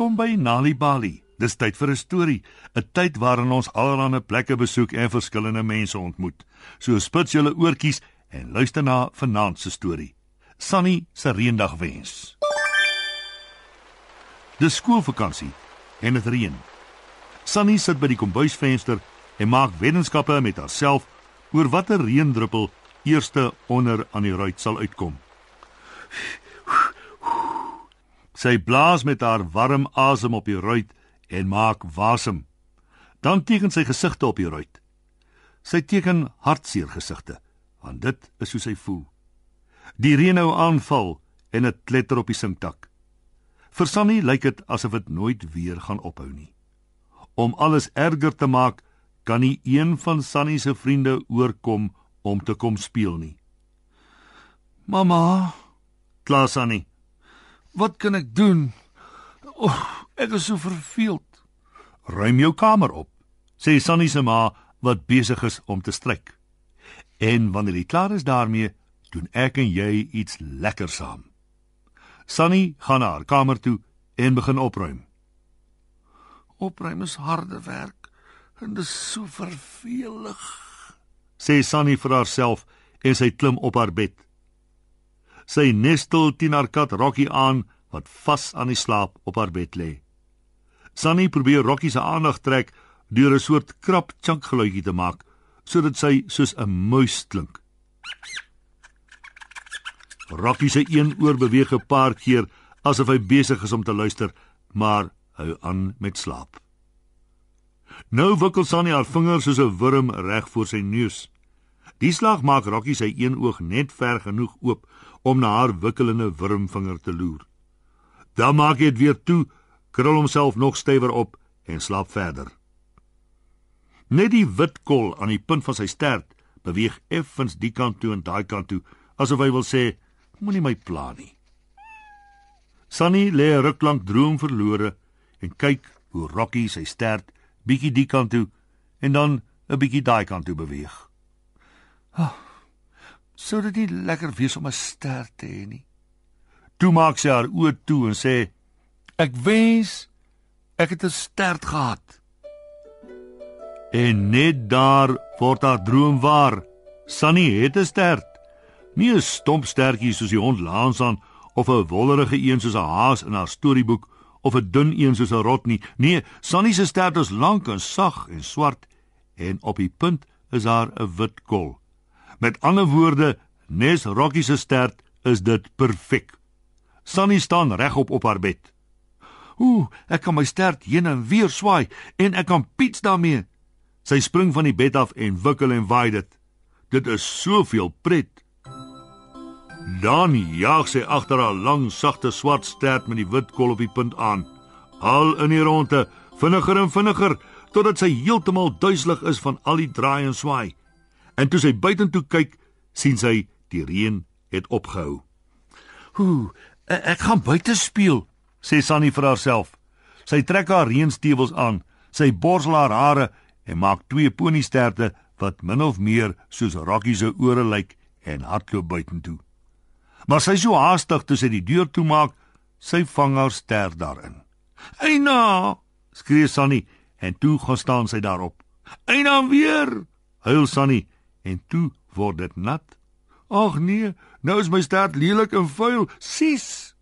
Welkom by Nali Bali. Dis tyd vir 'n storie, 'n tyd waarin ons allerlei plekke besoek en verskillende mense ontmoet. So spits julle oortjies en luister na vanaand se storie. Sunny se reendag wens. Dis skoolvakansie en dit reën. Sunny sit by die kombuisvenster en maak wetenskappe met haarself oor watter reendruppel eerste onder aan die ruit sal uitkom. Sy blaas met haar warm asem op die ruit en maak wasem. Dan teken sy gesigte op die ruit. Sy teken hartseer gesigte, want dit is hoe sy voel. Die reën nou aanval en dit kletter op die sinkdak. Vir Sunny lyk dit asof dit nooit weer gaan ophou nie. Om alles erger te maak, kan nie een van Sunny se vriende oorkom om te kom speel nie. Mamma, kla Sunny. Wat kan ek doen? O, oh, ek is so verveeld. Ruim jou kamer op, sê Sunny se ma wat besig is om te stryk. En wanneer jy klaar is daarmee, doen ek en jy iets lekker saam. Sunny gaan na haar kamer toe en begin opruim. Opruim is harde werk en dit is so vervelig, sê Sunny vir haarself en sy klim op haar bed. Sy nestel teen haar kat Rocky aan wat vas aan die slaap op haar bed lê. Sunny probeer Rocky se aandag trek deur 'n soort krap chunk geluidjie te maak sodat sy soos 'n muis klink. Rocky se een oor beweeg 'n paar keer asof hy besig is om te luister, maar hou aan met slaap. Nou wikkel Sunny haar vingers soos 'n wurm reg voor sy neus. Die slag maak Rocky sy een oog net ver genoeg oop om na haar wikkelende wurmvinger te loer. Dan maak hy dit weer toe, krul homself nog stywer op en slaap verder. Net die wit kol aan die punt van sy stert beweeg effens die kant toe en daai kant toe, asof hy wil sê, moenie my pla nie. Sunny lê ruk lank droom verlore en kyk hoe Rocky sy stert bietjie die kant toe en dan 'n bietjie daai kant toe beweeg. Oh, sou dit nie lekker wees om 'n ster te hê nie? Toe maak sy haar oë toe en sê: "Ek wens ek het 'n ster gehad." En net daar word haar droom waar. Sunny het 'n ster. Nie 'n stomp stertjie soos die hond Lans aan of 'n wollerige een soos 'n haas in haar storieboek of 'n dun een soos 'n rot nie. Nee, Sunny se ster is lank en sag en swart en op die punt is haar 'n wit kol. Met ander woorde, Nes Rocky se stert is dit perfek. Sunny staan regop op haar bed. Ooh, ek kan my stert heen en weer swaai en ek kan piets daarmee. Sy spring van die bed af en wikkel en waai dit. Dit is soveel pret. Dan jaag sy agter haar lang sagte swart stert met die wit kol op die punt aan. Al in die ronde, vinniger en vinniger totdat sy heeltemal duiselig is van al die draai en swaai. En toe sy buitentoe kyk, sien sy die reën het opgehou. Ooh, e, ek gaan buite speel, sê Sunny vir haarself. Sy trek haar reënstewels aan, sy borsel haar hare en maak twee poniesterte wat min of meer soos Rocky se ore lyk en hardloop buitentoe. Maar sy is so haastig toe sy die deur toemaak, sy vang haar ster daarin. "Eina!" skree Sunny en toe gaan staan sy daarop. "Eina weer!" huil Sunny en toe word dit nat. Ag nee, nou is my stert lelik en vuil. Sis.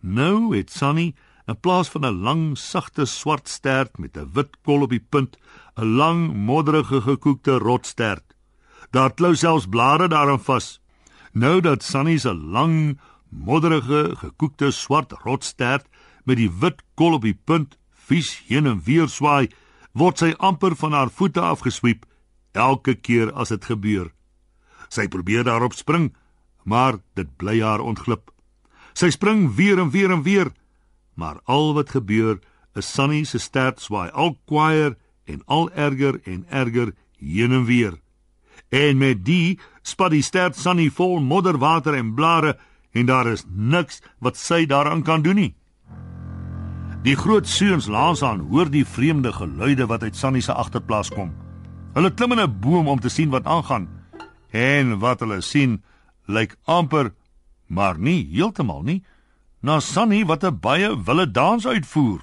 Nou het Sunny in plaas van 'n lang sagte swart stert met 'n wit kol op die punt, 'n lang modderige gekookte rotstert. Daar klou selfs blare daarin vas. Nou dat Sunny se lang modderige gekookte swart rotstert met die wit kol op die punt vies heen en weer swaai, word sy amper van haar voete afgeswiep elke keer as dit gebeur. Sy probeer daarop spring, maar dit bly haar ontglip. Sy spring weer en weer en weer, maar al wat gebeur is Sunny se stert swaai al kwaier en al erger en erger heen en weer. En met die spat die stert Sunny vol modderwater en blare en daar is niks wat sy daaraan kan doen nie. Die groot seuns laas aan hoor die vreemde geluide wat uit Sunny se agterplaas kom. Hulle klim in 'n boom om te sien wat aangaan. En wat hulle sien, lyk amper maar nie heeltemal nie na Sunny wat 'n baie wille dans uitvoer.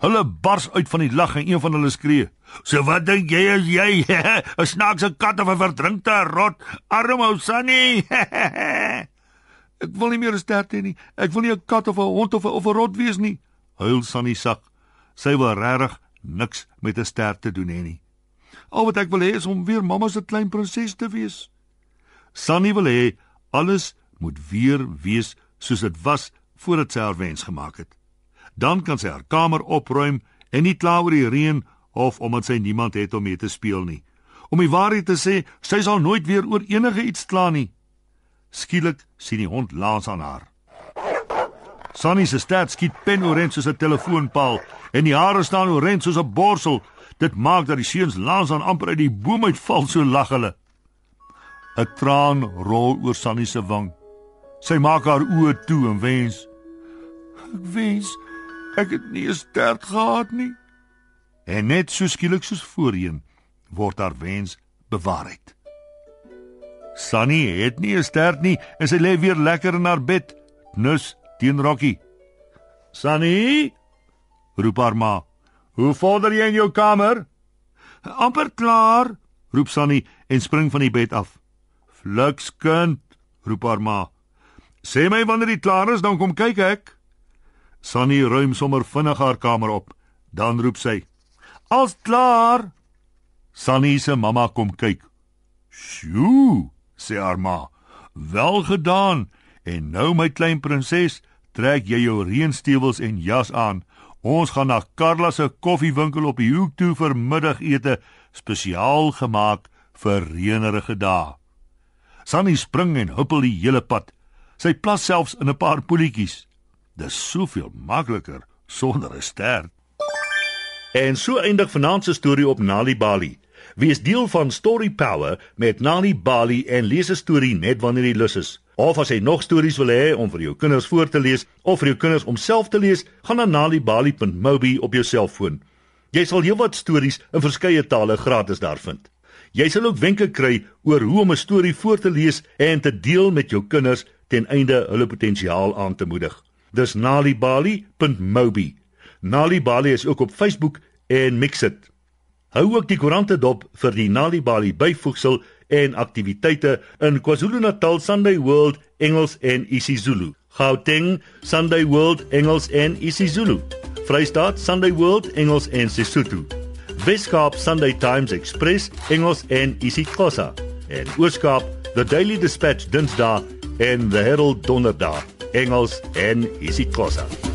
Hulle bars uit van die lag en een van hulle skree: "So wat dink jy as jy 'n snaakse kat of 'n verdrinkte rot, arm ou Sunny?" Ek wil nie meer 'n stert hê nie. Ek wil nie 'n kat of 'n hond of 'n of 'n rot wees nie. Huil Sunny sak. Sy wil regtig niks met 'n stert te doen hê nie. Al wat ek wil hê is om weer mamma se klein prinses te wees. Sunny wil hê alles moet weer wees soos dit was voordat sy haar wens gemaak het. Dan kan sy haar kamer opruim en nie kla oor die reën of omdat sy niemand het om mee te speel nie. Om die waarheid te sê, sy sal nooit weer oor enige iets kla nie. Skielik sien die hond laas aan haar. Sunny se stert skiet pen orent soos 'n telefoonpaal en die hare staan orent soos 'n borsel. Dit maak dat die seuns laas aan amper uit die boom uitval so lag hulle. 'n Traan rol oor Sunny se wang. Sy maak haar oë toe en wens: "Ek wens ek het nie 'n stert gehad nie." En net so skielik soos voorheen word haar wens bewaarheid. Sunny het nie 'n stert nie en sy lê weer lekker in haar bed, nus teen Rocky. "Sunny?" roep haar ma. "Hoe vorder jy in jou kamer?" "Amper klaar," roep Sunny en spring van die bed af. "Fluks kind," roep haar ma. "Sê my wanneer jy klaar is, dan kom kyk ek." Sunny ruim sommer vinnig haar kamer op. Dan roep sy: "Als klaar." Sunny se mamma kom kyk. "Sjoe," sê haar ma. "Wel gedaan. En nou my klein prinses, trek jy jou reënstewels en jas aan. Ons gaan na Karla se koffiewinkel op die hoek toe vir middagete, spesiaal gemaak vir reënerige dae." Sunny spring en huppel die hele pad. Sy plas selfs in 'n paar poeltjies. Dis soveel makliker sonder 'n stert. En so eindig vanaand se storie op Nali Bali. Wees deel van Story Power met Nali Bali en lees 'n storie net wanneer jy lus is. Of as jy nog stories wil hê om vir jou kinders voor te lees of vir jou kinders om self te lees, gaan na nalibali.mobi op jou selfoon. Jy sal heelwat stories in verskeie tale gratis daar vind. Jy sal ook wenke kry oor hoe om 'n storie voor te lees en te deel met jou kinders ten einde hulle potensiaal aan te moedig. Dis nalibali.mobi. Nalibali is ook op Facebook en Mixit. Hou ook die koerante dop vir die Nalibali byvoegsel en aktiwiteite in KwaZulu-Natal Sunday World Engels en isiZulu. Gauteng Sunday World Engels en isiZulu. Vrystaat Sunday World Engels en Sesotho. Weskaap Sunday Times Express Engels en isiXhosa. En Ooskaap The Daily Dispatch Dinsdae en The Herald Donderdag Engels en isiXhosa.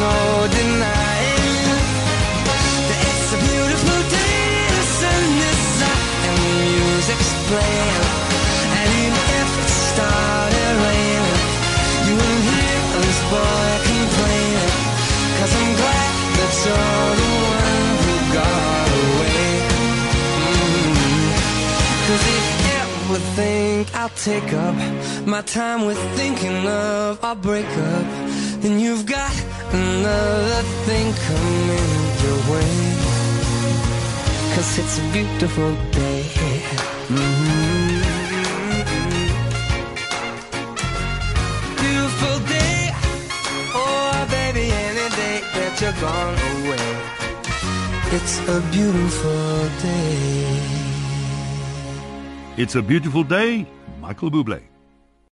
No denying that it's a beautiful day. The sun is up and the music's playing, and even if it started raining, you won't hear this boy complaining. Cause I'm glad that you're the one who got away. Mm. Cause if everything I'll take up my time with thinking of our breakup, then you've got another thing coming your way. Cause it's a beautiful day. Mhm. Beautiful day. Oh, baby, any day that you're gone away. It's a beautiful day. It's a beautiful day, Michael Bublé.